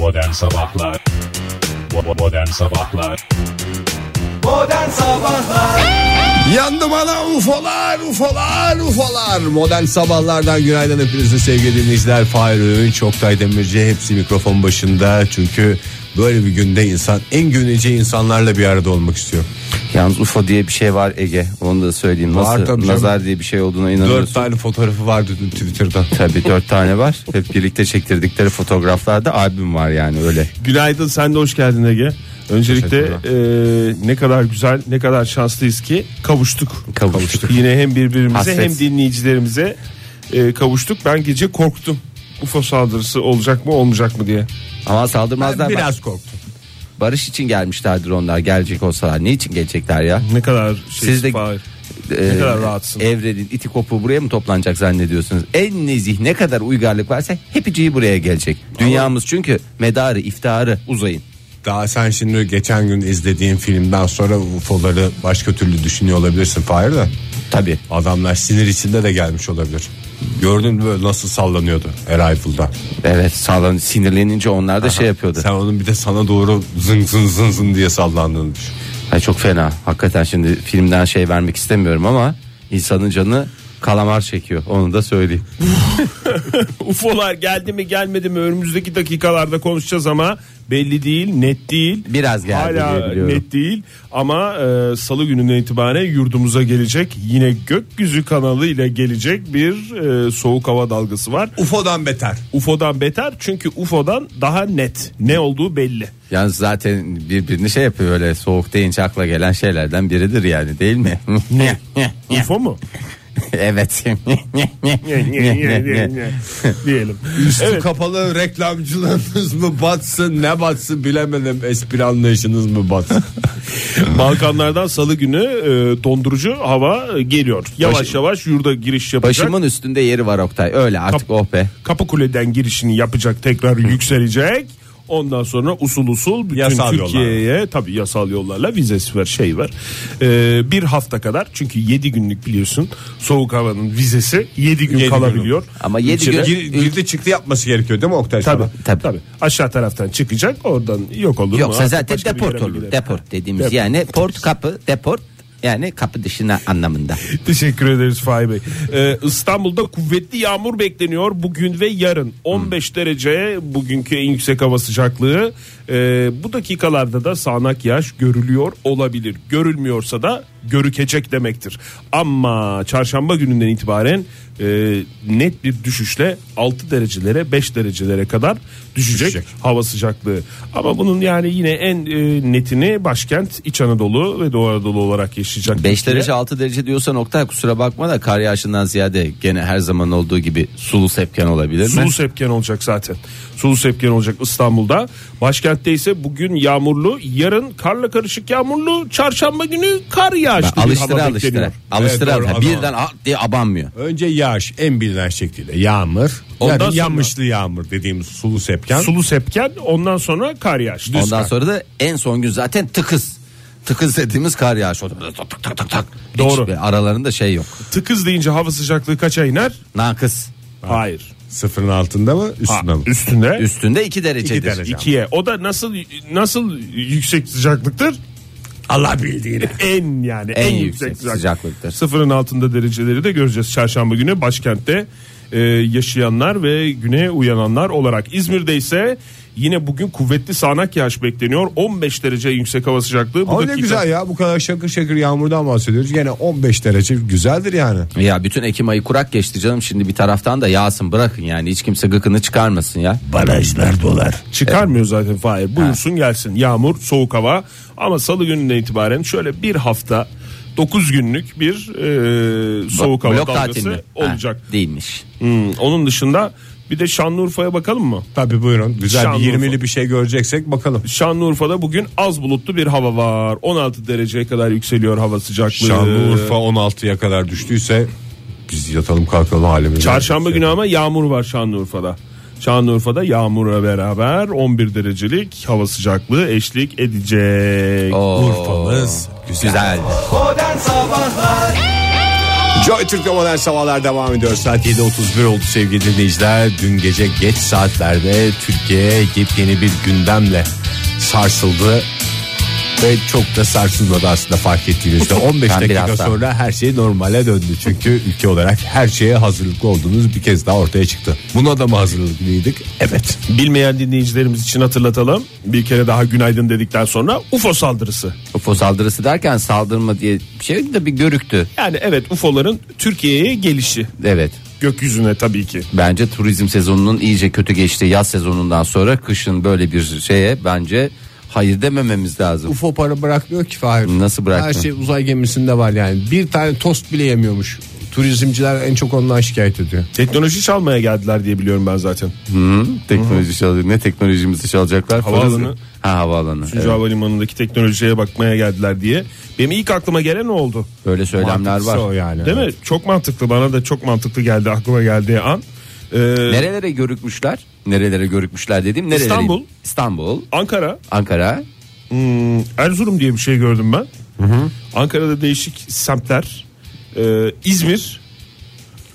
Modern Sabahlar. Modern Sabahlar. Modern Sabahlar. Yandı bana ufolar ufolar ufolar. Modern sabahlardan günaydın hepinize sevgili dinleyiciler. Fahir Öğünç, Oktay Demirci hepsi mikrofon başında. Çünkü böyle bir günde insan en gönülce insanlarla bir arada olmak istiyor Yalnız UFO diye bir şey var Ege. Onu da söyleyeyim. Var Nasıl tabii canım. nazar diye bir şey olduğuna inanıyorsun. Dört tane fotoğrafı vardı dün Twitter'da Tabii dört tane var. Hep birlikte çektirdikleri fotoğraflarda albüm var yani öyle. Günaydın sen de hoş geldin Ege. Öncelikle e, ne kadar güzel ne kadar şanslıyız ki kavuştuk. Kavuştuk. Yine hem birbirimize Hasret. hem dinleyicilerimize e, kavuştuk. Ben gece korktum. UFO saldırısı olacak mı olmayacak mı diye. Ama saldırmazlar. Ben biraz korktum Barış için gelmişlerdir onlar gelecek olsalar. Ne için gelecekler ya? Ne kadar şey Siz de- Fahir. Ee, kadar rahatsın. Evrenin iti kopuğu buraya mı toplanacak zannediyorsunuz? En nezih ne kadar uygarlık varsa hepiciği buraya gelecek. Dünyamız çünkü medarı iftiharı uzayın. Daha sen şimdi geçen gün izlediğin filmden sonra ufoları başka türlü düşünüyor olabilirsin Fahir de Tabi. Adamlar sinir içinde de gelmiş olabilir Gördün mü böyle nasıl sallanıyordu Arrival'da Evet sağlan sinirlenince onlar da şey yapıyordu. Sen onun bir de sana doğru zın zın zın zın diye sallandığını düşün Ay çok fena. Hakikaten şimdi filmden şey vermek istemiyorum ama insanın canı kalamar çekiyor. Onu da söyleyeyim. UFO'lar geldi mi gelmedi mi önümüzdeki dakikalarda konuşacağız ama belli değil net değil. Biraz geldi diye Hala biliyorum. net değil ama e, salı gününden itibaren yurdumuza gelecek yine gökyüzü kanalı ile gelecek bir e, soğuk hava dalgası var. UFO'dan beter UFO'dan beter çünkü UFO'dan daha net ne olduğu belli. Yalnız zaten birbirini şey yapıyor öyle soğuk deyince akla gelen şeylerden biridir yani değil mi? Ne? UFO mu? evet. Diyelim. Üstü Evet. kapalı reklamcılığınız mı batsın ne batsın bilemedim espri anlayışınız mı batsın Balkanlardan salı günü e, dondurucu hava geliyor. Yavaş yavaş yurda giriş yapacak. Başımın üstünde yeri var Oktay. Öyle artık Kap- oh be. Kapıkule'den girişini yapacak tekrar yükselecek. Ondan sonra usul usul bütün Yasal Türkiye'ye tabii yasal yollarla vizesi var şey var. Ee, bir hafta kadar çünkü 7 günlük biliyorsun soğuk havanın vizesi 7 gün Yedi gün. kalabiliyor. Ama yedi Ülkede- gün- Gir, girdi çıktı yapması gerekiyor değil mi Oktay Tabii, tabii Tabii. Aşağı taraftan çıkacak oradan yok olur mu? Yoksa zaten deport olur. Deport dediğimiz Deport. yani port kapı deport yani kapı dışına anlamında. Teşekkür ederiz Fahri Bey. Ee, İstanbul'da kuvvetli yağmur bekleniyor bugün ve yarın. 15 derece bugünkü en yüksek hava sıcaklığı. Ee, bu dakikalarda da sağanak yağış görülüyor olabilir. Görülmüyorsa da görükecek demektir. Ama çarşamba gününden itibaren e, net bir düşüşle 6 derecelere 5 derecelere kadar düşecek, Düşecek. hava sıcaklığı. Ama bunun yani yine en e, netini başkent İç Anadolu ve Doğu Anadolu olarak yaşayacak. 5 Türkiye. derece 6 derece diyorsan Oktay kusura bakma da kar yağışından ziyade gene her zaman olduğu gibi sulu sepken olabilir mi? Sulu sepken olacak zaten. Sulu sepken olacak İstanbul'da. Başkentte ise bugün yağmurlu, yarın karla karışık yağmurlu, çarşamba günü kar yağışlı alıştıra alıştıra. Alıştıra Evet, alıştıra. Birden diye abanmıyor. Önce yağış en bilinen şekliyle yağmur. Ondan yani sonra- yağmışlı yağmur dediğimiz sulu sepken. Sulu sepken ondan sonra kar yağışlı. Ondan sonra da en son gün zaten tıkız. Tıkız dediğimiz kar yağışı. oldu. Böyle Tak tak tak tak. Doğru. Hiç aralarında şey yok. Tıkız deyince hava sıcaklığı kaça iner? Nakıs. Hayır. Sıfırın altında mı Ha, üstünde mi? üstünde Üstünde 2 derecedir. İki derece. ikiye. O da nasıl nasıl yüksek sıcaklıktır? Allah bildiğini. En yani en, En yüksek, yüksek sıcaklık. sıcaklıktır. Sıfırın altında dereceleri de göreceğiz çarşamba günü başkentte e, yaşayanlar ve güne uyananlar olarak. İzmir'de ise yine bugün kuvvetli sağanak yağış bekleniyor. 15 derece yüksek hava sıcaklığı. Bu Ama ne dakika- güzel ya bu kadar şakır şakır yağmurdan bahsediyoruz. Gene 15 derece güzeldir yani. Ya bütün Ekim ayı kurak geçti canım şimdi bir taraftan da yağsın bırakın yani hiç kimse gıkını çıkarmasın ya. Barajlar dolar. Çıkarmıyor zaten Fahir. Buyursun gelsin. Yağmur, soğuk hava. Ama salı gününden itibaren şöyle bir hafta 9 günlük bir e, soğuk hava Blok dalgası olacak. Ha, değilmiş. Hmm, onun dışında bir de Şanlıurfa'ya bakalım mı? Tabi buyurun. Güzel Şanlıurfa. bir 20'li bir şey göreceksek bakalım. Şanlıurfa'da bugün az bulutlu bir hava var. 16 dereceye kadar yükseliyor hava sıcaklığı. Şanlıurfa 16'ya kadar düştüyse biz yatalım kalkalım halimize. Çarşamba günü ama yağmur var Şanlıurfa'da. Şanlıurfa'da yağmurla beraber 11 derecelik hava sıcaklığı eşlik edecek. Oo, Urfa'mız güzel. güzel. Modern Sabahlar Joy Türk'te modern sabahlar devam ediyor. Saat 7.31 oldu sevgili dinleyiciler. Dün gece geç saatlerde Türkiye yepyeni bir gündemle sarsıldı. Ve çok da sarsılmadı aslında fark ettiğinizde. 15 Ben dakika biraz daha- sonra her şey normale döndü. Çünkü ülke olarak her şeye hazırlıklı olduğunuz bir kez daha ortaya çıktı. Buna da mı hazırlıklıydık? Evet. Bilmeyen dinleyicilerimiz için hatırlatalım. Bir kere daha günaydın dedikten sonra UFO saldırısı. UFO saldırısı derken saldırma diye bir şey de bir görüktü. Yani evet UFO'ların Türkiye'ye gelişi. Evet. Gökyüzüne tabii ki. Bence turizm sezonunun iyice kötü geçtiği yaz sezonundan sonra kışın böyle bir şeye bence hayır demememiz lazım. UFO para bırakmıyor ki Fahir. Nasıl bırakmıyor? Her şey uzay gemisinde var yani. Bir tane tost bile yemiyormuş. Turizmciler en çok ondan şikayet ediyor. Teknoloji çalmaya geldiler diye biliyorum ben zaten. Hı, teknoloji çalıyor. Ne teknolojimizi çalacaklar? Havaalanı. Parası- Ha havaalanı. 3. Evet. Havalimanı'ndaki teknolojiye bakmaya geldiler diye. Benim ilk aklıma gelen o oldu. Böyle söylemler Mantıklısı var. o yani. Değil mi? Çok mantıklı. Bana da çok mantıklı geldi aklıma geldiği an. Ee, Nerelere görükmüşler? Nerelere görükmüşler dediğim nerelere? İstanbul. İstanbul, Ankara, Ankara. hmm, Erzurum diye bir şey gördüm ben. Ankara'da değişik semtler. Ee, İzmir.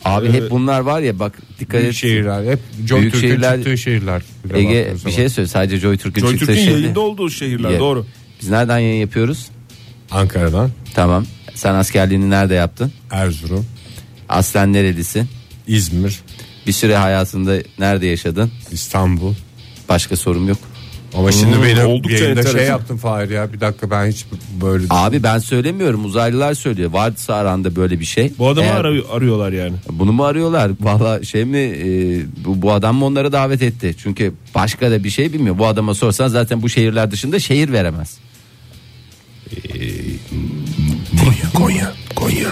Abi Ee, hep bunlar var ya bak dikkat Büyük et. şehirler hep Joy Büyük Türk'ün şehirler- çıktığı şehirler. Ege bir şey söyle sadece Joy Türk'ün Joy çıktığı Türk'ün şehir. yayında olduğu şehirler Ya. doğru. Biz nereden yayın yapıyoruz? Ankara'dan Tamam. Sen askerliğini nerede yaptın? Erzurum, Aslen nerelisin? İzmir, Bir süre hayatında nerede yaşadın? İstanbul. Başka sorum yok. Ama şimdi Hmm, benim oldukça yayında şey enteresan. yaptım Fahir ya. Bir dakika ben hiç böyle Abi ben söylemiyorum uzaylılar söylüyor. Varsa aranda böyle bir şey. Bu adamı Eğer- arıyor- arıyorlar yani. Bunu mu arıyorlar? Valla şey mi e, bu, bu adam mı onları davet etti? Çünkü başka da bir şey bilmiyor. Bu adama sorsan zaten bu şehirler dışında şehir veremez. Konya, Konya.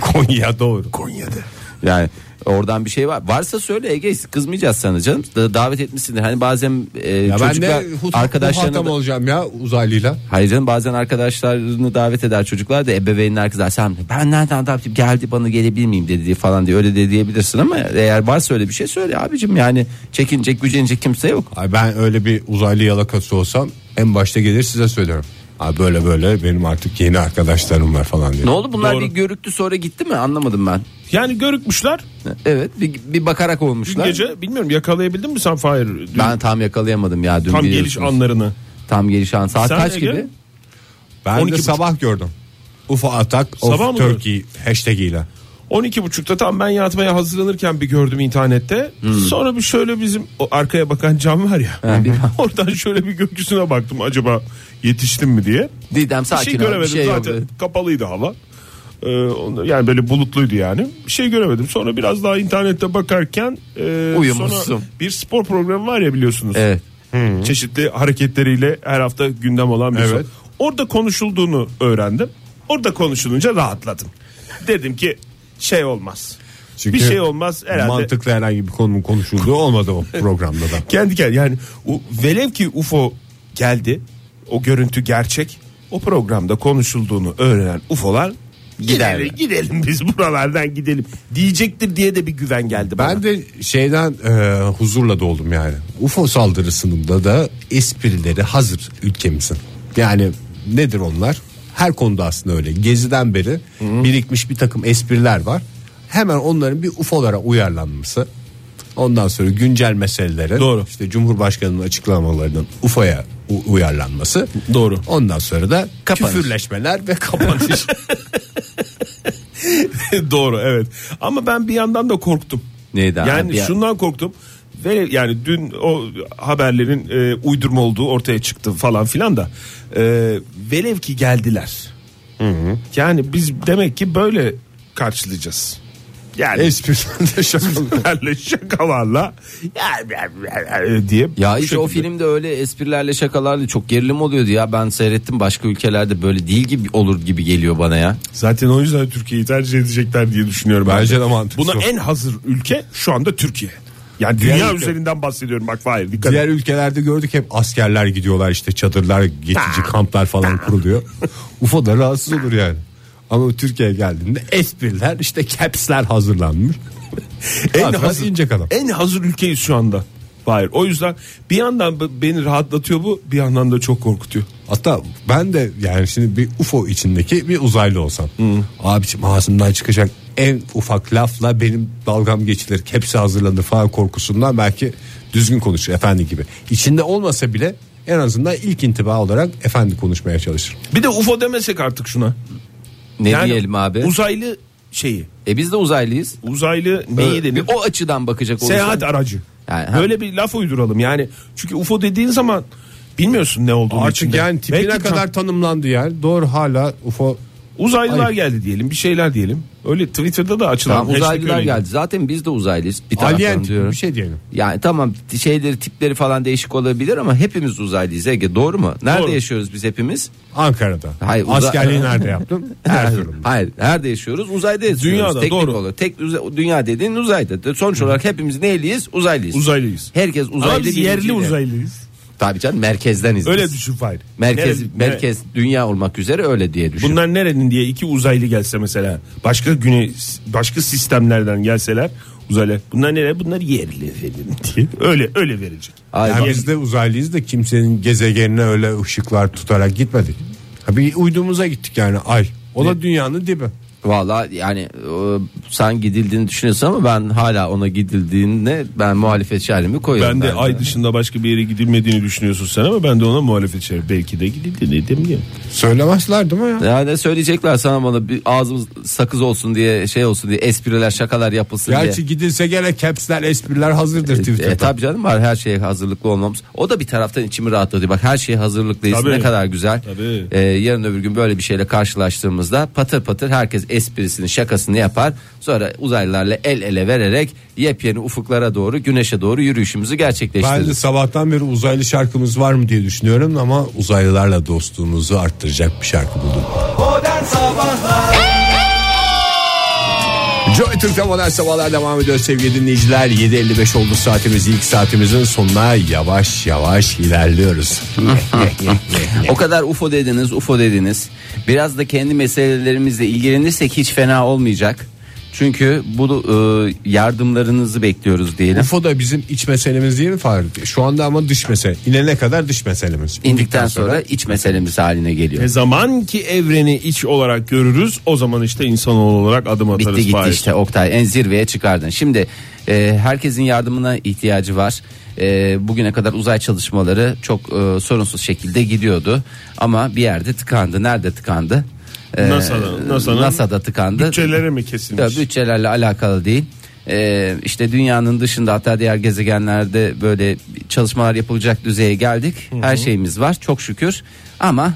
Konya doğru. Konya'da. Yani oradan bir şey var. Varsa söyle Ege kızmayacağız sana canım. Da- davet etmişsindir. Hani bazen e, Ya ben çocuklar de hut, arkadaşlarını muhatap da- olacağım ya uzaylıyla. Hayır canım bazen arkadaşlarını davet eder çocuklar da ebeveynler kızar sen ben nereden davet geldi bana gelebilir miyim dedi falan diye öyle de diyebilirsin ama eğer varsa öyle bir şey söyle abicim yani çekinecek gücenecek kimse yok. Ay ben öyle bir uzaylı yalakası olsam en başta gelir size söylerim. Abi böyle böyle benim artık yeni arkadaşlarım var falan diye. Ne oldu bunlar Doğru. bir görüktü sonra gitti mi anlamadım ben. Yani görükmüşler. Evet bir, bir bakarak Dün olmuşlar. gece bilmiyorum yakalayabildin mi sen Fahir? Dün Ben tam yakalayamadım ya dün tam geliş biliyorsunuz. anlarını. Tam geliş an saat Sen kaç Ege? gibi? Ben 12 de sabah gördüm. Ufa atak Sabah of mı Turkey hashtag ile. 12.30'da tam ben yatmaya hazırlanırken bir gördüm internette. Sonra bir şöyle bizim o arkaya bakan cam var ya. Oradan şöyle bir gökyüzüne baktım acaba yetiştim mi diye. Didem Bir sakin şey ol, bir göremedim şey yok. zaten kapalıydı hava. Ee, yani böyle bulutluydu yani. Bir şey göremedim. Sonra biraz daha internette bakarken e, Uyumuşsun. sonra bir spor programı var ya biliyorsunuz. Evet. Çeşitli hareketleriyle her hafta gündem olan bir Evet. evet. Orada konuşulduğunu öğrendim. Orada konuşulunca rahatladım. Dedim ki şey olmaz. Çünkü bir şey olmaz herhalde. Mantıklı herhangi bir konunun konuşulduğu olmadı o programda da. Kendi kendi yani o, velev ki UFO geldi. O görüntü gerçek. O programda konuşulduğunu öğrenen UFO'lar Gider. gidelim, gidelim biz buralardan gidelim diyecektir diye de bir güven geldi bana. Ben de şeyden e, huzurla doldum yani. UFO saldırısında da esprileri hazır ülkemizin. Yani nedir onlar? Her konuda aslında öyle. Geziden beri birikmiş bir takım espriler var. Hemen onların bir UFO'lara uyarlanması. Ondan sonra güncel meselelere Doğru. işte Cumhurbaşkanı'nın açıklamalarının UFO'ya u- uyarlanması. Doğru. Ondan sonra da Kapanış. küfürleşmeler ve kapanış. Doğru evet. Ama ben bir yandan da korktum. Neydi abi? Yani Bir- şundan korktum. Ve yani dün o haberlerin e, uydurma olduğu ortaya çıktı falan filan da e, velev ki geldiler. Yani biz demek ki böyle karşılayacağız. Yani Esprilerle şakalar. esprilerle şakalarla diye. Ya işte o filmde öyle esprilerle şakalarla çok gerilim oluyordu ya. Ben seyrettim başka ülkelerde böyle değil gibi olur gibi geliyor bana ya. Zaten o yüzden Türkiye'yi tercih edecekler diye düşünüyorum. ben Bence de mantıklı. Buna en hazır ülke şu anda Türkiye. Yani Diğer dünya ülke- üzerinden bahsediyorum bak Fahir dikkat Diğer et. ülkelerde gördük hep askerler gidiyorlar işte çadırlar geçici kamplar falan kuruluyor. UFO da rahatsız olur yani. Ama Türkiye'ye geldiğinde espriler işte capsler hazırlanmış. En en hazır, ince adam. en hazır ülkeyiz şu anda. Hayır. O yüzden bir yandan beni rahatlatıyor bu, bir yandan da çok korkutuyor. Hatta ben de yani şimdi bir UFO içindeki bir uzaylı olsam. Abiciğim ağzımdan çıkacak en ufak lafla benim dalgam geçilir hepsi hazırlanır falan korkusundan belki düzgün konuşur efendi gibi. İçinde olmasa bile en azından ilk intiba olarak efendi konuşmaya çalışır. Bir de UFO demesek artık şuna. Ne Yani diyelim abi? Uzaylı şeyi. e biz de uzaylıyız. Uzaylı neyi Ee, bir o açıdan bakacak olursak. Seyahat aracı. Yani ha- Böyle bir laf uyduralım. Yani çünkü UFO dediğin zaman bilmiyorsun ne olduğunu Artık içinde. yani tipine Belki kadar tanımlandı yani. Doğru hala UFO uzaylılar Ay. geldi diyelim. Bir şeyler diyelim. Öyle Twitter'da da açılan Tamam uzaylılar geldi. Zaten biz de uzaylıyız. Bir taraftan alien diyorum. bir şey diyelim. Yani tamam şeyleri tipleri falan değişik olabilir ama hepimiz uzaylıyız Ege doğru mu? Nerede Doğru. yaşıyoruz biz hepimiz? Ankara'da. Hayır, uza- Askerliği nerede yaptım? Erzurum'da. Hayır, nerede yaşıyoruz? Uzayda yaşıyoruz. Dünyada, Teknik doğru. olarak. Tek dünya dediğin uzayda. Sonuç olarak hepimiz neyliyiz? Uzaylıyız. Uzaylıyız. Herkes uzaylı Ama biz yerli uzaylıyız. Tabii canım merkezdeniz. Öyle biz. düşün Fahir. Merkez Nere- merkez dünya olmak üzere öyle diye düşün. Bunlar nerenin diye iki uzaylı gelse mesela başka güne başka sistemlerden gelseler uzaylı bunlar nere bunlar yerli efendim diye öyle öyle verecek. Ay, Yani bak- biz de uzaylıyız da kimsenin gezegenine öyle ışıklar tutarak gitmedik. Ha bir uyduğumuza gittik yani ay. O da dünyanın dibi. Valla yani e, sen gidildiğini düşünüyorsun ama ben hala ona gidildiğinde ben muhalefet şerimi koyuyorum. Ben de ay dışında başka bir yere gidilmediğini düşünüyorsun sen ama ben de ona muhalefet ederim. Belki de gidildi ne demiyorum. Söylemezler değil mi ya? Ya ne söyleyecekler sana bana bir ağzımız sakız olsun diye şey olsun diye espriler şakalar yapılsın Gerçi diye. gidilse gene capsler espriler hazırdır Twitter'da. E, tabii canım var her şeye hazırlıklı olmamız. O da bir taraftan içimi rahatladı. Bak her şeye hazırlıklıyız. Tabii. Ne kadar güzel. Tabii. E, yarın öbür gün böyle bir şeyle karşılaştığımızda patır patır herkes esprisini şakasını yapar. Sonra uzaylılarla el ele vererek yepyeni ufuklara doğru güneşe doğru yürüyüşümüzü Ben gerçekleştiririz. de sabahtan beri uzaylı şarkımız var mı diye düşünüyorum ama uzaylılarla dostluğumuzu arttıracak bir şarkı buldum. Modern Sabahlar Joy Türk'te modern sabahlar devam ediyor sevgili dinleyiciler. 7.55 oldu saatimiz ilk saatimizin sonuna yavaş yavaş ilerliyoruz. O kadar UFO dediniz, UFO dediniz. Biraz da kendi meselelerimizle ilgilenirsek hiç fena olmayacak. Çünkü bu e, yardımlarınızı bekliyoruz diyelim. UFO da bizim iç meselemiz değil mi Fahri? Şu anda ama dış mesele. İnene kadar dış meselemiz. İndikten sonra iç meselemiz haline geliyor. Ne zaman ki evreni iç olarak görürüz o zaman işte insanoğlu olarak adım atarız. Bitti gitti Fahir. işte Oktay en zirveye çıkardın. Şimdi e, herkesin yardımına ihtiyacı var. E, bugüne kadar uzay çalışmaları çok e, sorunsuz şekilde gidiyordu. Ama bir yerde tıkandı. Nerede tıkandı? E, NASA'da- NASA'nın NASA'da tıkandı. Bütçeleri mi kesilmiş? Ya, bütçelerle alakalı değil. Ee, işte dünyanın dışında hatta diğer gezegenlerde böyle çalışmalar yapılacak düzeye geldik. Her şeyimiz var çok şükür. Ama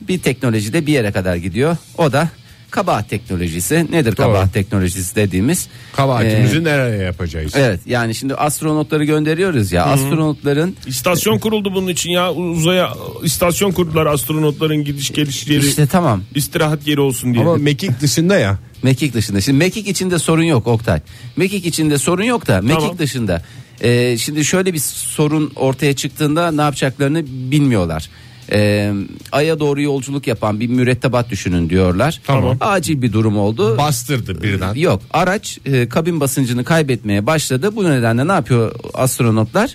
bir teknoloji de bir yere kadar gidiyor. O da kabahat teknolojisi. Nedir kabahat teknolojisi dediğimiz? Kabahatimizi Ee, nereye yapacağız? Evet yani şimdi astronotları gönderiyoruz ya. Astronotların İstasyon kuruldu bunun için ya uzaya istasyon kurdular astronotların gidiş geliş yeri işte tamam istirahat yeri olsun diye. Ama mekik dışında ya. Mekik dışında. Şimdi mekik içinde sorun yok Oktay. Mekik içinde sorun yok da mekik Tamam. dışında. Ee, şimdi şöyle bir sorun ortaya çıktığında ne yapacaklarını bilmiyorlar. Ee, Ay'a doğru yolculuk yapan bir mürettebat düşünün diyorlar. Tamam. Acil bir durum oldu. Bastırdı birden. Yok araç e, kabin basıncını kaybetmeye başladı. Bu nedenle ne yapıyor astronotlar?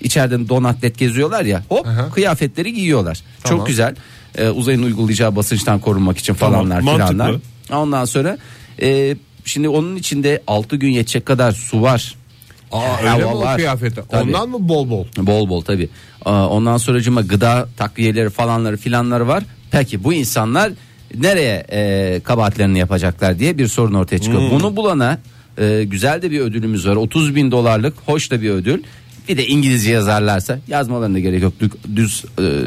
İçeriden don atlet geziyorlar ya hop Aha. kıyafetleri giyiyorlar. Tamam. Çok güzel. Ee, uzayın uygulayacağı basınçtan korunmak için Tamam, falanlar mantıklı. filanlar. Ondan sonra e, şimdi onun içinde 6 gün yetecek kadar su var. Aa, öyle mi o kıyafeti? Tabii. Ondan mı bol bol? Bol bol tabi. Ondan sonracıma gıda takviyeleri falanları filanları var. Peki bu insanlar nereye e, kabahatlerini yapacaklar diye bir sorun ortaya çıkıyor. Hmm. Bunu bulana e, güzel de bir ödülümüz var. 30 bin dolarlık hoş da bir ödül. Bir de İngilizce yazarlarsa yazmalarına gerek yok. Dü- Düz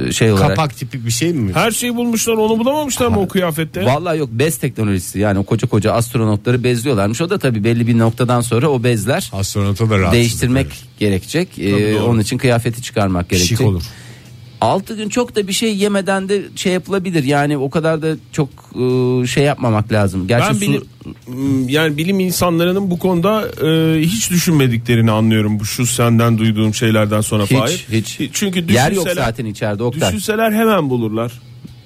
e, şey olarak. Kapak tipi bir şey mi? Her şeyi bulmuşlar onu bulamamışlar mı o kıyafette? Vallahi yok bez teknolojisi yani o koca koca astronotları bezliyorlarmış. O da tabii belli bir noktadan sonra o bezler Astronota da rahatsızlık değiştirmek verir. gerekecek. Ee, doğru. onun için kıyafeti çıkarmak gerekecek. Şık olur. 6 gün çok da bir şey yemeden de şey yapılabilir. Yani o kadar da çok e, şey yapmamak lazım. Gerçi Ben su- bilim, Hmm, yani bilim insanlarının bu konuda e, hiç düşünmediklerini anlıyorum bu şu senden duyduğum şeylerden sonra hiç Fahir. hiç Çünkü yer yok düşünseler- zaten içeride Oktay. Düşünseler hemen bulurlar.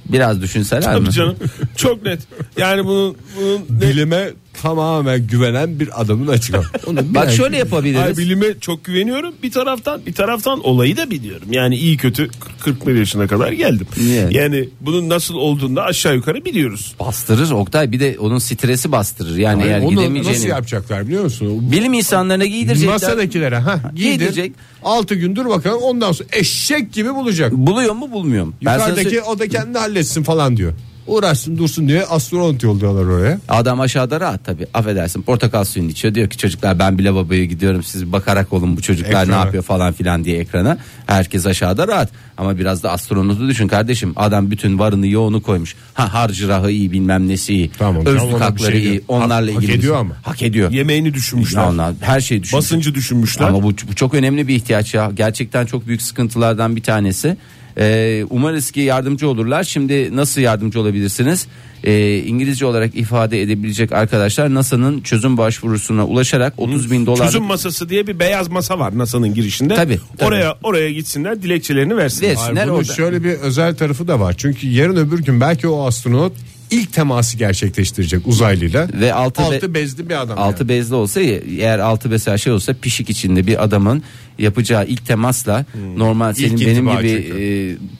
Biraz düşünseler mi? Tabii canım. Çok net. Yani bunun, bunun ne- Bilime tamamen güvenen bir adamın açıklaması. Bak şöyle yapabiliriz. Ay, bilime çok güveniyorum bir taraftan bir taraftan olayı da biliyorum. Yani iyi kötü 41 yaşına kadar geldim. Niye? Yani bunun nasıl olduğunu da aşağı yukarı biliyoruz. Bastırır Oktay bir de onun stresi bastırır. Yani eğer Onu gidemeyeceğini. nasıl yapacaklar biliyor musun? Bilim insanlarına giydirecekler. Masadakilere ha giydir. Giydirecek. 6 gün dur bakalım ondan sonra eşek gibi bulacak. Buluyor mu bulmuyor mu? Ben sana Yukarıdaki söyleyeyim. o da kendi halletsin falan diyor. Uğraşsın dursun diye astronot yolluyorlar oraya. Adam aşağıda rahat tabi affedersin portakal suyunu içiyor diyor ki çocuklar ben bile babaya gidiyorum siz bakarak olun bu çocuklar ne Ekrana. yapıyor falan filan diye ekrana herkes aşağıda rahat ama biraz da astronotu düşün kardeşim adam bütün varını yoğunu koymuş ha harcırahı iyi bilmem nesi iyi Tamam, özlük hakları şey iyi onlarla Hak- ilgili hak ediyor ama. hak ediyor Yemeğini düşünmüşler. Onlar her şeyi düşünmüş. Basıncı düşünmüşler. Ama bu, bu çok önemli bir ihtiyaç ya. Gerçekten çok büyük sıkıntılardan bir tanesi. Ee, umarız ki yardımcı olurlar. Şimdi nasıl yardımcı olabilirsiniz? Ee, İngilizce olarak ifade edebilecek arkadaşlar NASA'nın çözüm başvurusuna ulaşarak 30 bin dolar Çözüm masası diye bir beyaz masa var NASA'nın girişinde. Tabii, tabii. Oraya oraya gitsinler dilekçelerini versinler. Versin. Ay, Sinler bunun orada. şöyle bir özel tarafı da var. Çünkü yarın öbür gün belki o astronot ilk teması gerçekleştirecek uzaylıyla. Ve altı altı be- bezli bir adam. altı yani. bezli olsa eğer altı mesela şey olsa pişik içinde bir adamın yapacağı ilk temasla normal senin İlk benim gibi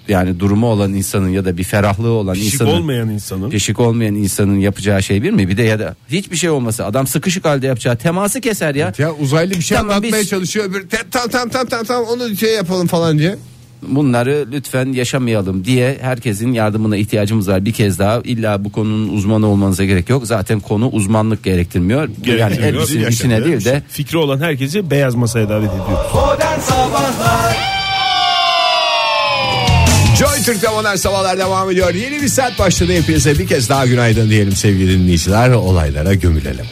e, yani durumu olan insanın ya da bir ferahlığı olan Pişik insanın olmayan insanın. Pişik olmayan insanın yapacağı şey bir mi? Bir de ya da hiçbir şey olmasa adam sıkışık halde yapacağı teması keser ya. Ya uzaylı bir şey Tamam, anlatmaya biz- çalışıyor. Öbür "Te- tam tam tam tam tam onu şey yapalım falan diye. Bunları lütfen yaşamayalım diye herkesin yardımına ihtiyacımız var. Bir kez daha illa bu konunun uzmanı olmanıza gerek yok. Zaten konu uzmanlık gerektirmiyor. yani Yaşadığı içine değil de Fikri olan herkesi beyaz masaya davet ediyoruz. Modern Sabahlar Joy Türk'te modern sabahlar devam ediyor. Yeni bir saat başladı. Hepinize bir kez daha günaydın diyelim sevgili dinleyiciler. Olaylara gömülelim.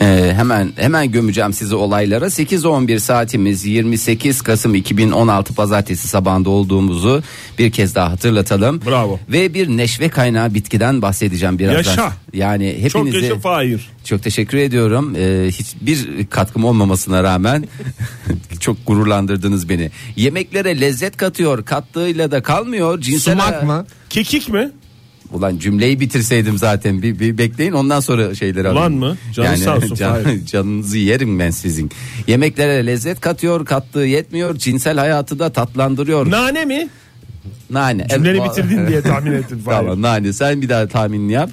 Ee, hemen hemen gömeceğim sizi olaylara. 8-11 saatimiz 28 Kasım 2016 Pazartesi sabahında olduğumuzu bir kez daha hatırlatalım. Bravo. Ve bir neşve kaynağı bitkiden bahsedeceğim birazdan. Yaşa. Yani Çok hepinizi yaşa Fahir. Çok teşekkür ediyorum. Ee, hiçbir katkım olmamasına rağmen çok gururlandırdınız beni. Yemeklere lezzet katıyor, kattığıyla da kalmıyor. Cinsel Sumak mı? Kekik mi? Ulan cümleyi bitirseydim zaten bir, bir bekleyin ondan sonra şeyleri Ulan alayım. mı? Canın sağ olsun, Fahir. canınızı yerim ben sizin. Yemeklere lezzet katıyor, kattığı yetmiyor. Cinsel hayatı da tatlandırıyor. Nane mi? nane. Cümleni bitirdin diye tahmin ettim. Tamam nane sen bir daha tahminini yap.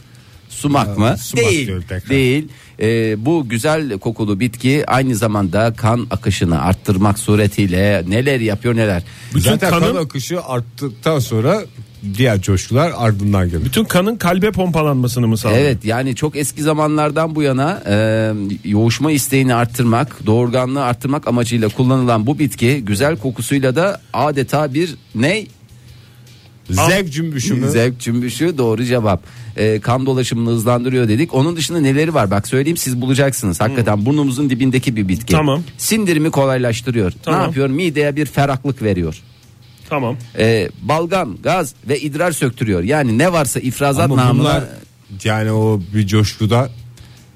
Sumak mı? sumak değil. Değil. Ee, bu güzel kokulu bitki aynı zamanda kan akışını arttırmak suretiyle neler yapıyor neler. Bütün Zaten kanın, kan akışı arttıktan sonra diğer coşkular ardından gelir. bütün kanın kalbe pompalanmasını mı sağlıyor? Evet yani çok eski zamanlardan bu yana e, yoğuşma isteğini arttırmak, doğurganlığı arttırmak amacıyla kullanılan bu bitki güzel kokusuyla da adeta bir ne? Zevk cümbüşü mü? Zevk cümbüşü doğru cevap. E, kan dolaşımını hızlandırıyor dedik. Onun dışında neleri var bak söyleyeyim siz bulacaksınız. Hakikaten burnumuzun dibindeki bir bitki. Tamam. Sindirimi kolaylaştırıyor. Tamam. Ne yapıyor? Mideye bir ferahlık veriyor. Tamam. E, balgam, gaz ve idrar söktürüyor. Yani ne varsa ifrazat Ama namına bunlar yani o bir coşkuda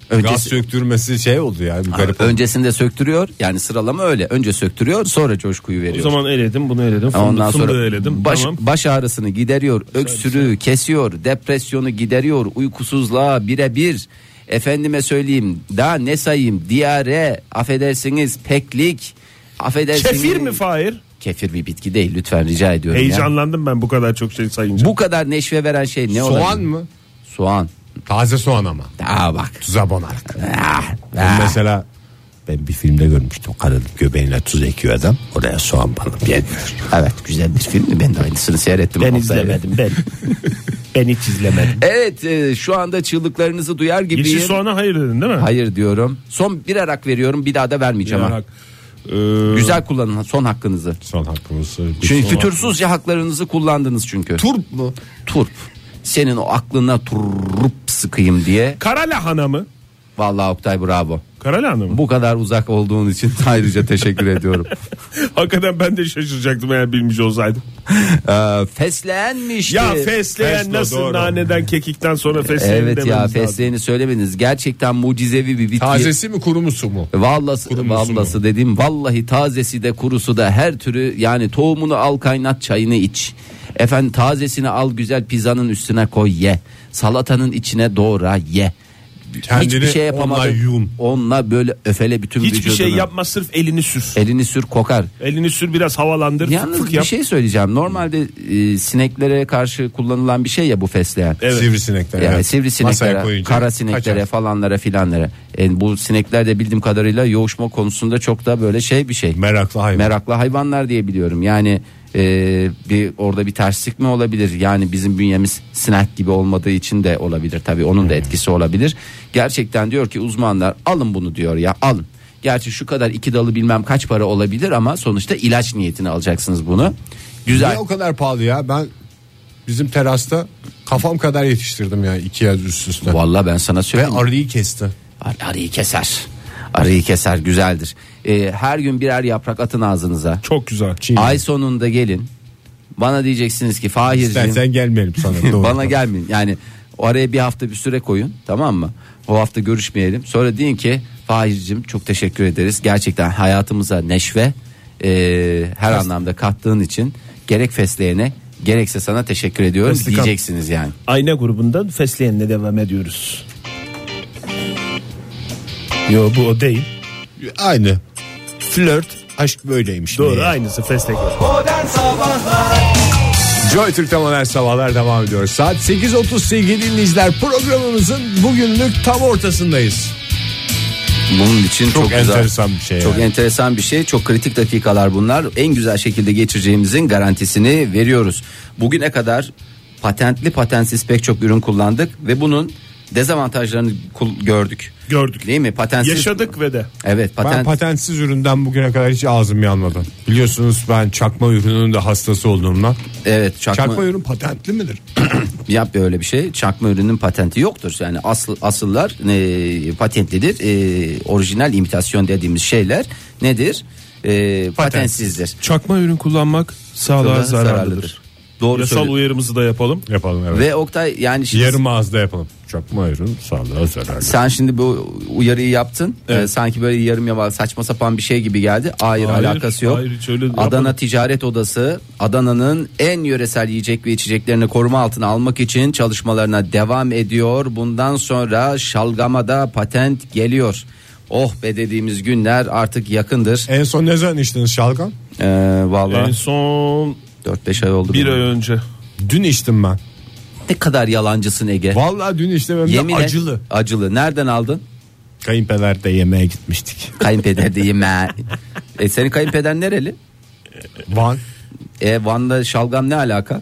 gaz öncesi, söktürmesi şey oldu yani garip oldu. öncesinde söktürüyor. Yani sıralama öyle. Önce söktürüyor, sonra coşkuyu O veriyor. zaman eledim bunu eledim. Fındık, Ondan fındığı sonra eledim. baş, tamam. baş ağrısını gideriyor, öksürüğü kesiyor, depresyonu gideriyor, uykusuzluğa birebir. Efendime söyleyeyim, daha ne sayayım? Diyare, affedersiniz, peklik, affedersiniz. Kefir mi Fahir? Kefir bir bitki değil lütfen rica ediyorum ya. Heyecanlandım ben bu kadar çok şey sayınca. Bu kadar neşve veren şey ne olabilir? Soğan mı? Soğan. Taze soğan ama. Aa bak. Tuza bonarak. Ah, Ben ah. mesela ben bir filmde görmüştüm. Karın göbeğine tuz ekiyor adam. Oraya soğan banıp yemiyor. Evet güzel bir film. Ben de aynısını seyrettim. ben izlemedim ben. ben hiç izlemedim. Evet e, şu anda çığlıklarınızı duyar gibiyim. Yeşil soğana hayır dedin değil mi? Hayır diyorum. Son bir arak veriyorum bir daha da vermeyeceğim ha. Bak, ee, Güzel kullanın son hakkınızı. Son hakkımız. Çünkü fütursuzca haklarınızı kullandınız çünkü. Turp mu? Turp. Senin o aklına turrup sıkayım diye. Kara lahana mı? Vallahi Oktay bravo. Kara lahana mı? Bu kadar uzak olduğun için ayrıca teşekkür ediyorum. Hakikaten ben de şaşıracaktım eğer bilmiş olsaydım. Ee, fesleğenmişti. Ya fesleğen Feslo, nasıl doğru. naneden kekikten sonra fesleğen Evet ya fesleğeni söylemediniz. Gerçekten mucizevi bir bitki. Tazesi mi kuru mu mu? Vallası, Kurumusu mu? vallası dediğim vallahi tazesi de kurusu da her türü yani tohumunu al kaynat çayını iç. Efendim tazesini al güzel pizzanın üstüne koy ye. Salatanın içine doğra ye. Kendini hiçbir şey onunla yapamadın. yun. Onunla böyle öfele bütün Hiçbir vücudunu. şey yapma sırf elini sür. Elini sür kokar. Elini sür biraz havalandır. Yalnız fık bir yap. şey söyleyeceğim. Normalde e, sineklere karşı kullanılan bir şey ya bu fesleğen. Evet. Sivrisinekler. Yani evet. Sivrisineklere, kara sineklere kaçar. falanlara filanlara. E, bu sinekler de bildiğim kadarıyla yoğuşma konusunda çok da böyle şey bir şey. Meraklı hayvan. Meraklı hayvanlar diye biliyorum. Yani e, bir orada bir terslik mi olabilir? Yani bizim bünyemiz sinek gibi olmadığı için de olabilir. Tabii onun da etkisi olabilir. Gerçekten diyor ki uzmanlar alın bunu diyor ya alın. Gerçi şu kadar iki dalı bilmem kaç para olabilir ama sonuçta ilaç niyetine alacaksınız bunu. Güzel. Niye o kadar pahalı ya? Ben bizim terasta kafam kadar yetiştirdim ya iki yaz üst üste. Vallahi ben sana Ve söyleyeyim. arıyı kesti. Ar- arıyı keser. Arıyı keser güzeldir. E, her gün birer yaprak atın ağzınıza. Çok güzel. Ay sonunda gelin. Bana diyeceksiniz ki Fahir'cim İstersen gelmeyelim sana. Doğru. bana gelmeyin. Yani araya bir hafta bir süre koyun tamam mı? O hafta görüşmeyelim. Sonra deyin ki Fahir'cim çok teşekkür ederiz. Gerçekten hayatımıza neşve e, her anlamda kattığın için gerek fesleğene gerekse sana teşekkür ediyorum Feslikan. diyeceksiniz yani. Ayna grubundan fesleğenle devam ediyoruz. Yo bu o değil. Aynı. Flört aşk böyleymiş. Doğru Niye? aynısı Sabahlar Joy Türk'te modern sabahlar devam ediyor. Saat 8.30 sevgili dinleyiciler programımızın bugünlük tam ortasındayız. Bunun için çok, Çok, güzel. enteresan bir şey. Çok yani. enteresan bir şey. Çok kritik dakikalar bunlar. En güzel şekilde geçireceğimizin garantisini veriyoruz. Bugüne kadar patentli patentsiz pek çok ürün kullandık ve bunun dezavantajlarını gördük. Gördük. Değil mi? Patentsiz. Yaşadık ve de. Evet, Ben patent. patentsiz üründen bugüne kadar hiç ağzım yanmadı. Biliyorsunuz ben çakma ürünün de hastası olduğumdan. evet, çakma, Çakma ürün patentli midir? yap böyle bir şey. Çakma ürünün patenti yoktur. Yani asıl asıllar e, patentlidir. E, orijinal imitasyon dediğimiz şeyler nedir? E, patentsizdir. Çakma ürün kullanmak sağlığa zararlıdır. zararlıdır. Doğru Yasal söylüyorsun. uyarımızı da yapalım. Yapalım evet. Ve Oktay yani şimdi Yarım ağızda yapalım. Çakma ürün sağlığa zararlı. Sen şimdi bu uyarıyı yaptın. Evet. Ee, sanki böyle yarım yamal saçma sapan bir şey gibi geldi. Hayır, Hayır, alakası yok. hayır, hiç öyle Adana yapmadım. Ticaret Odası Adana'nın en yöresel yiyecek ve içeceklerini koruma altına almak için çalışmalarına devam ediyor. Bundan sonra şalgamada patent geliyor. Oh be dediğimiz günler artık yakındır. En son ne zaman içtiniz şalgam? Ee, En vallahi son 4-5 ay oldu. bir ay önce. Dün içtim ben. Ne kadar yalancısın Ege. Vallahi dün içtim hem de Yemin et. acılı. Acılı. Nereden aldın? Kayınpeder'de yemeğe gitmiştik. Kayınpeder de yeme. e, senin kayınpeder nereli? Van E Van'da şalgam ne alaka?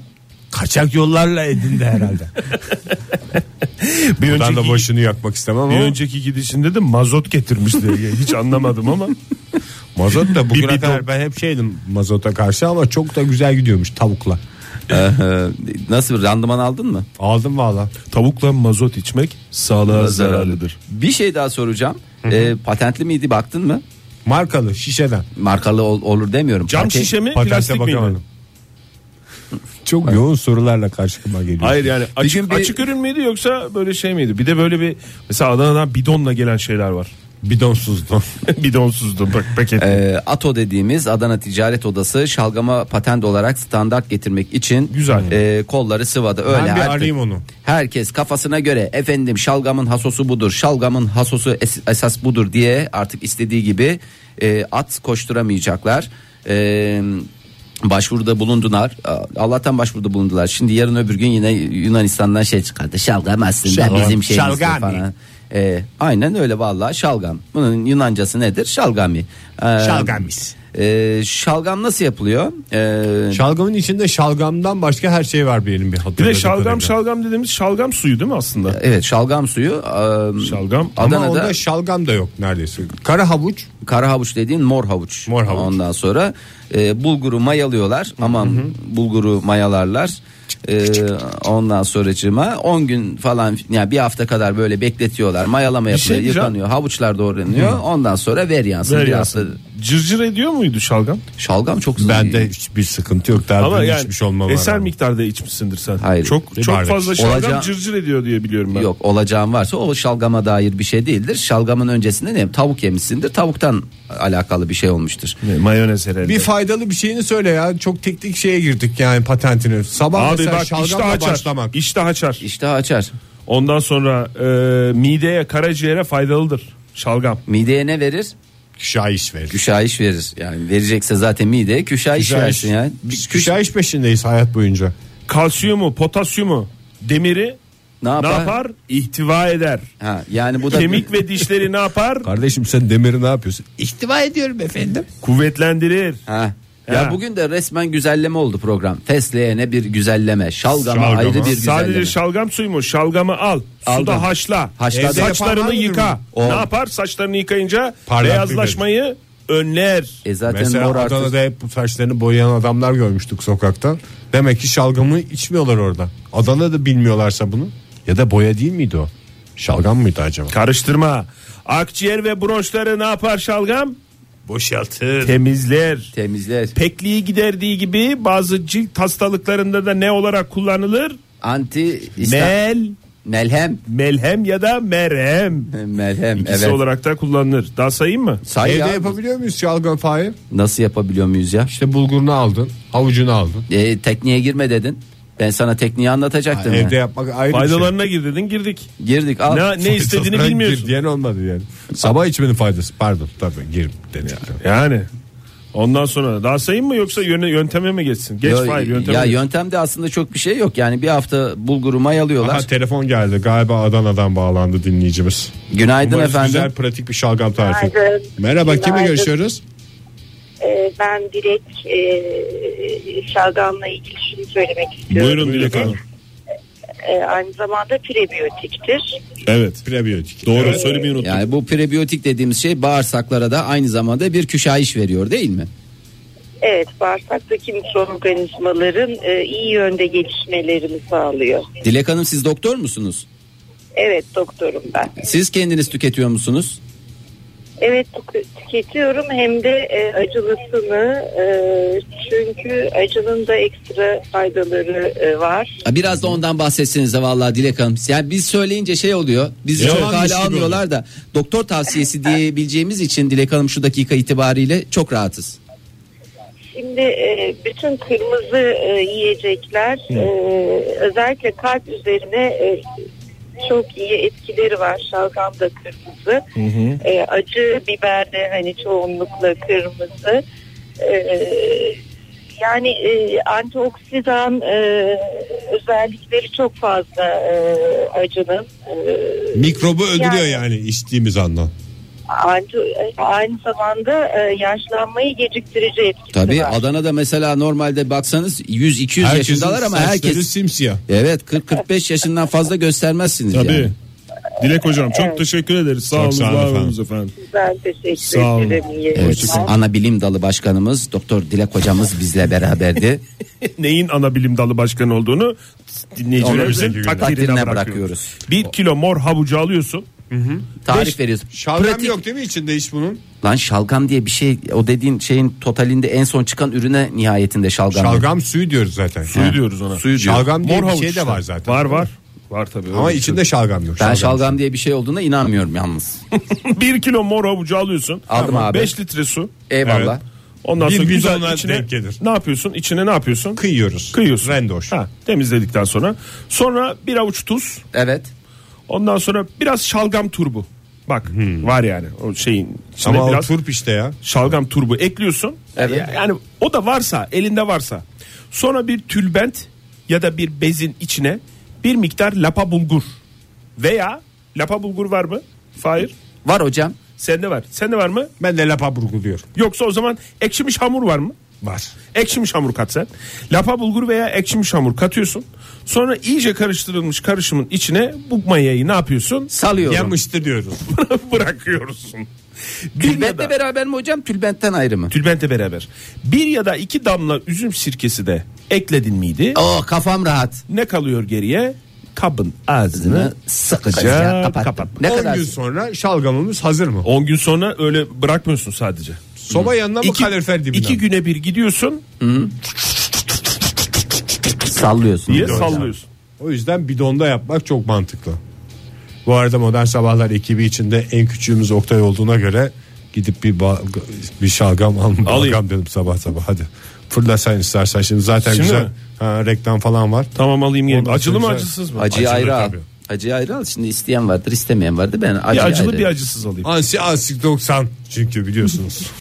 kaçak yollarla edindi herhalde. Bir Buradan da önceki, başını yakmak istemem bir ama önceki gidişinde de mazot getirmişti. Hiç anlamadım ama. mazot da bugüne Bir kadar ben hep şeydim mazota karşı ama çok da güzel gidiyormuş tavukla. Ee, Nasıl randıman aldın mı? Aldım valla. Tavukla mazot içmek sağlığa zararlıdır. Bir şey daha soracağım. Ee, patentli miydi baktın mı? Markalı şişeden. Markalı ol- olur demiyorum. Cam Patent- şişe mi Patente plastik miydi? bakamadım. Çok yoğun sorularla karşıma geliyor. Hayır yani açık, gün bir- açık ürün müydü yoksa böyle şey miydi? Bir de böyle bir mesela Adana'dan bidonla gelen şeyler var. Bidonsuzdu. Bidonsuzdu bak paket. Ee, ATO dediğimiz Adana Ticaret Odası şalgama patent olarak standart getirmek için Güzel. e, kolları sıvadı. Öyle ben bir artık arayayım onu. Herkes kafasına göre efendim şalgamın hasosu budur, şalgamın hasosu es- esas budur diye artık istediği gibi e, at koşturamayacaklar. E, başvuruda bulundular. Allah'tan başvuruda bulundular. Şimdi yarın öbür gün yine Yunanistan'dan şey çıkardı. Şalgam aslında Şalgam. bizim Şalgami. falan. E, aynen öyle vallahi şalgam. Bunun Yunancası nedir? Şalgami. E, Şalgamis. e, şalgam nasıl yapılıyor? E, Şalgamın içinde şalgamdan başka her şey var benim bir bir de şalgam kadarıyla. şalgam dediğimiz şalgam suyu değil mi aslında? evet şalgam suyu. e, Şalgam. Ama Adana'da onda şalgam da yok neredeyse. Kara havuç. Kara havuç dediğin mor havuç. Mor havuç. Ondan sonra e, bulguru mayalıyorlar. Aman bulguru mayalarlar. E, ondan sonracığıma 10 gün falan yani bir hafta kadar böyle bekletiyorlar. Mayalama şey yapılıyor, diyeceğim. yıkanıyor. Havuçlar doğranıyor. Ondan sonra ver yansın. Ver bir yansın. hafta. Cırcır ediyor muydu şalgam? Şalgam çok Bende hiçbir sıkıntı yok. Daha Ama yani içmiş olma var. eser ama. miktarda içmişsindir sen. Hayır. Çok Bir çok bardak. fazla şalgam Olacağı- cırcır ediyor diye biliyorum ben. Yok olacağın varsa o şalgama dair bir şey değildir. Şalgamın öncesinde ne? Tavuk yemişsindir. Tavuktan alakalı bir şey olmuştur. Ne, mayonez herhalde. Bir faydalı bir şeyini söyle ya. Çok teknik şeye girdik yani patentini. Sabah Abi mesela bak iştah şalgamla açar. başlamak. İştah açar. İşte açar. Ondan sonra e, mideye, karaciğere faydalıdır şalgam. Mideye ne verir? Şahiş verir. Küşayiş verir. Yani verecekse zaten mideye küşayiş, Küşayiş. versin yani. Biz küşayiş peşindeyiz hayat boyunca. Kalsiyumu, potasyumu, demiri Ne ne yapar? yapar? İhtiva eder. Ha, yani bu da Kemik ve dişleri ne yapar? Kardeşim sen demiri ne yapıyorsun? İhtiva ediyorum efendim. Kuvvetlendirir. Ha. Ya bugün de resmen güzelleme oldu program. Fesleğene bir güzelleme, şalgama, Şalgama. ayrı bir güzelleme. Sadece şalgam suyu mu? Şalgamı al. Aldım. Suda haşla. Haşla. Evde Saçlarını yıka. bu? Ne O. yapar? Saçlarını yıkayınca Parlak beyazlaşmayı önler. E zaten Mesela mor artı. Adana'da hep bu saçlarını boyayan adamlar görmüştük sokakta. Demek ki şalgamı içmiyorlar orada. Adana'da bilmiyorlarsa bunu. Ya da boya değil miydi o? Şalgam mıydı acaba? Karıştırma. Akciğer ve bronşları ne yapar şalgam? Boşaltır. Temizler. Temizler. Pekliği giderdiği gibi bazı cilt hastalıklarında da ne olarak kullanılır? Anti Mel, melhem. melhem ya da merhem. Melhem İkisi evet. olarak da kullanılır. Daha sayayım mı? Say Evde ya. yapabiliyor muyuz şalgam Fahir? Nasıl yapabiliyor muyuz ya? İşte bulgurunu aldın, havucunu aldın. E, tekniğe girme dedin. Ben sana tekniği anlatacaktım. ya. Evde yapmak ayrı bir şey. Faydalarına gir dedin girdik. Girdik al. Ne, ne istediğini bilmiyorsun. Gir diyen olmadı yani. Sabah içmenin faydası. Pardon tabii gir dedik. Yani. Ondan sonra daha sayayım mı yoksa yöne, yönteme mi geçsin? Geç Yo, hayır yönteme. ya geç. yöntemde aslında çok bir şey yok. Yani bir hafta bulguru mayalıyorlar. Aha telefon geldi. Galiba Adana'dan bağlandı dinleyicimiz. Günaydın Umarız efendim. güzel pratik bir şalgam tarifi. Günaydın. Merhaba kimle Günaydın. görüşüyoruz? Ee, ben direkt e, şalgamla ilgili şunu söylemek istiyorum. Buyurun Dilek Hanım. Ee, aynı zamanda prebiyotiktir. Evet. Prebiyotik. Doğru Evet. söylemeyi unuttum. Yani bu prebiyotik dediğimiz şey bağırsaklara da aynı zamanda bir küşayiş veriyor değil mi? Evet, bağırsaktaki mikroorganizmaların e, iyi yönde gelişmelerini sağlıyor. Dilek Hanım siz doktor musunuz? Evet, doktorum ben. Siz kendiniz tüketiyor musunuz? Evet, tük- tüketiyorum hem de e, acılısını e, çünkü acının da ekstra faydaları e, var. Biraz da ondan bahsetsenize vallahi Dilek Hanım. Yani biz söyleyince şey oluyor. Bizi çok hale almıyorlar da doktor tavsiyesi diyebileceğimiz için Dilek Hanım şu dakika itibariyle çok rahatız. Şimdi e, bütün kırmızı e, yiyecekler e, özellikle kalp üzerine çok iyi etkileri var. Şalgam da kırmızı. E, acı biber de hani çoğunlukla kırmızı. E, yani e, antioksidan e, özellikleri çok fazla e, acının. E, Mikrobu öldürüyor Yani- yani içtiğimiz andan. Anti- aynı zamanda e, yaşlanmayı geciktirici etkisi Tabii var. Adana'da mesela normalde baksanız 100-200 yaşındalar ama herkes simsiyah. evet 40-45 yaşından fazla göstermezsiniz Tabii. yani. Dilek hocam çok teşekkür ederiz. Sağ olun, sağ olun var efendim. olunuz efendim. Ben teşekkür Sağ olun. ederim. İyi Evet, yayınlar. ana bilim dalı başkanımız Doktor Dilek hocamız bizle beraberdi. Neyin ana bilim dalı başkanı olduğunu dinleyicilerimizin takdirine, takdirine bırakıyoruz. bırakıyoruz. Bir kilo mor havucu alıyorsun. Tarif Beş- veriyorsun. Şalgam Pratik- yok değil mi içinde hiç bunun? Lan şalgam diye bir şey o dediğin şeyin totalinde en son çıkan ürüne nihayetinde şalgam. Şalgam suyu diyoruz zaten. Suyu diyoruz ona. Suyu diyor. Şalgam diye Mor bir şey de var zaten. Var var. Var tabii. Ama öyle içinde şalgam yok. Ben şalgam diye bir şey olduğuna inanmıyorum yalnız. bir kilo mor havucu alıyorsun. Aldım abi. 5 litre su. Eyvallah. Ondan Bir sonra güzel bidona içine denk gelir. ne yapıyorsun? İçine ne yapıyorsun? Kıyıyoruz. Kıyıyorsun. Rendoş. Ha, temizledikten sonra. Sonra bir avuç tuz. Evet. Ondan sonra biraz şalgam turbu. Bak var yani o şeyin içinde Ama biraz o turp işte ya. şalgam turbu ekliyorsun. Evet. Ya- Yani o da varsa elinde varsa. Sonra bir tülbent ya da bir bezin içine bir miktar lapa bulgur veya lapa bulgur var mı? Hayır. Var hocam. Sende var. Sende var mı? Ben de lapa burguluyor. Yoksa o zaman ekşimiş hamur var mı? Var. Ekşimiş hamur kat sen. Lapa bulgur veya ekşimiş hamur katıyorsun. Sonra iyice karıştırılmış karışımın içine bu mayayı ne yapıyorsun? Salıyorum. Yamıştı diyoruz. Bırakıyorsun. Bir Tülbentle da, beraber mi hocam? Tülbentten ayrı mı? tülbentle beraber. Bir ya da iki damla üzüm sirkesi de ekledin miydi? Oh kafam rahat. Ne kalıyor geriye? Kabın ağzını sıkıca sıkıca kapat. kapat. Ne 10 kadar? gün sonra şalgamımız hazır mı? 10 gün sonra öyle bırakmıyorsun sadece. Soba yanına mı kalorifer dibine? iki mi? güne bir gidiyorsun Sallıyorsun. diye Hocam. sallıyorsun. O yüzden bidonda yapmak çok mantıklı. Bu arada Modern Sabahlar ekibi içinde en küçüğümüz Oktay olduğuna göre gidip bir ba- bir şalgam al Alayım. balgam dedim sabah sabah hadi. Fırla sen istersen şimdi zaten Şimdi güzel mi? ha, reklam falan var. Tamam alayım gelin. Ondan Acılı mı acısız mı? Acıyı Acılı ayrı al. tabii. Acı ayrı al. Şimdi isteyen vardır istemeyen vardır. Ben acı Bir acılı ayrı. bir acısız alayım. Ansi ansik 90 çünkü biliyorsunuz.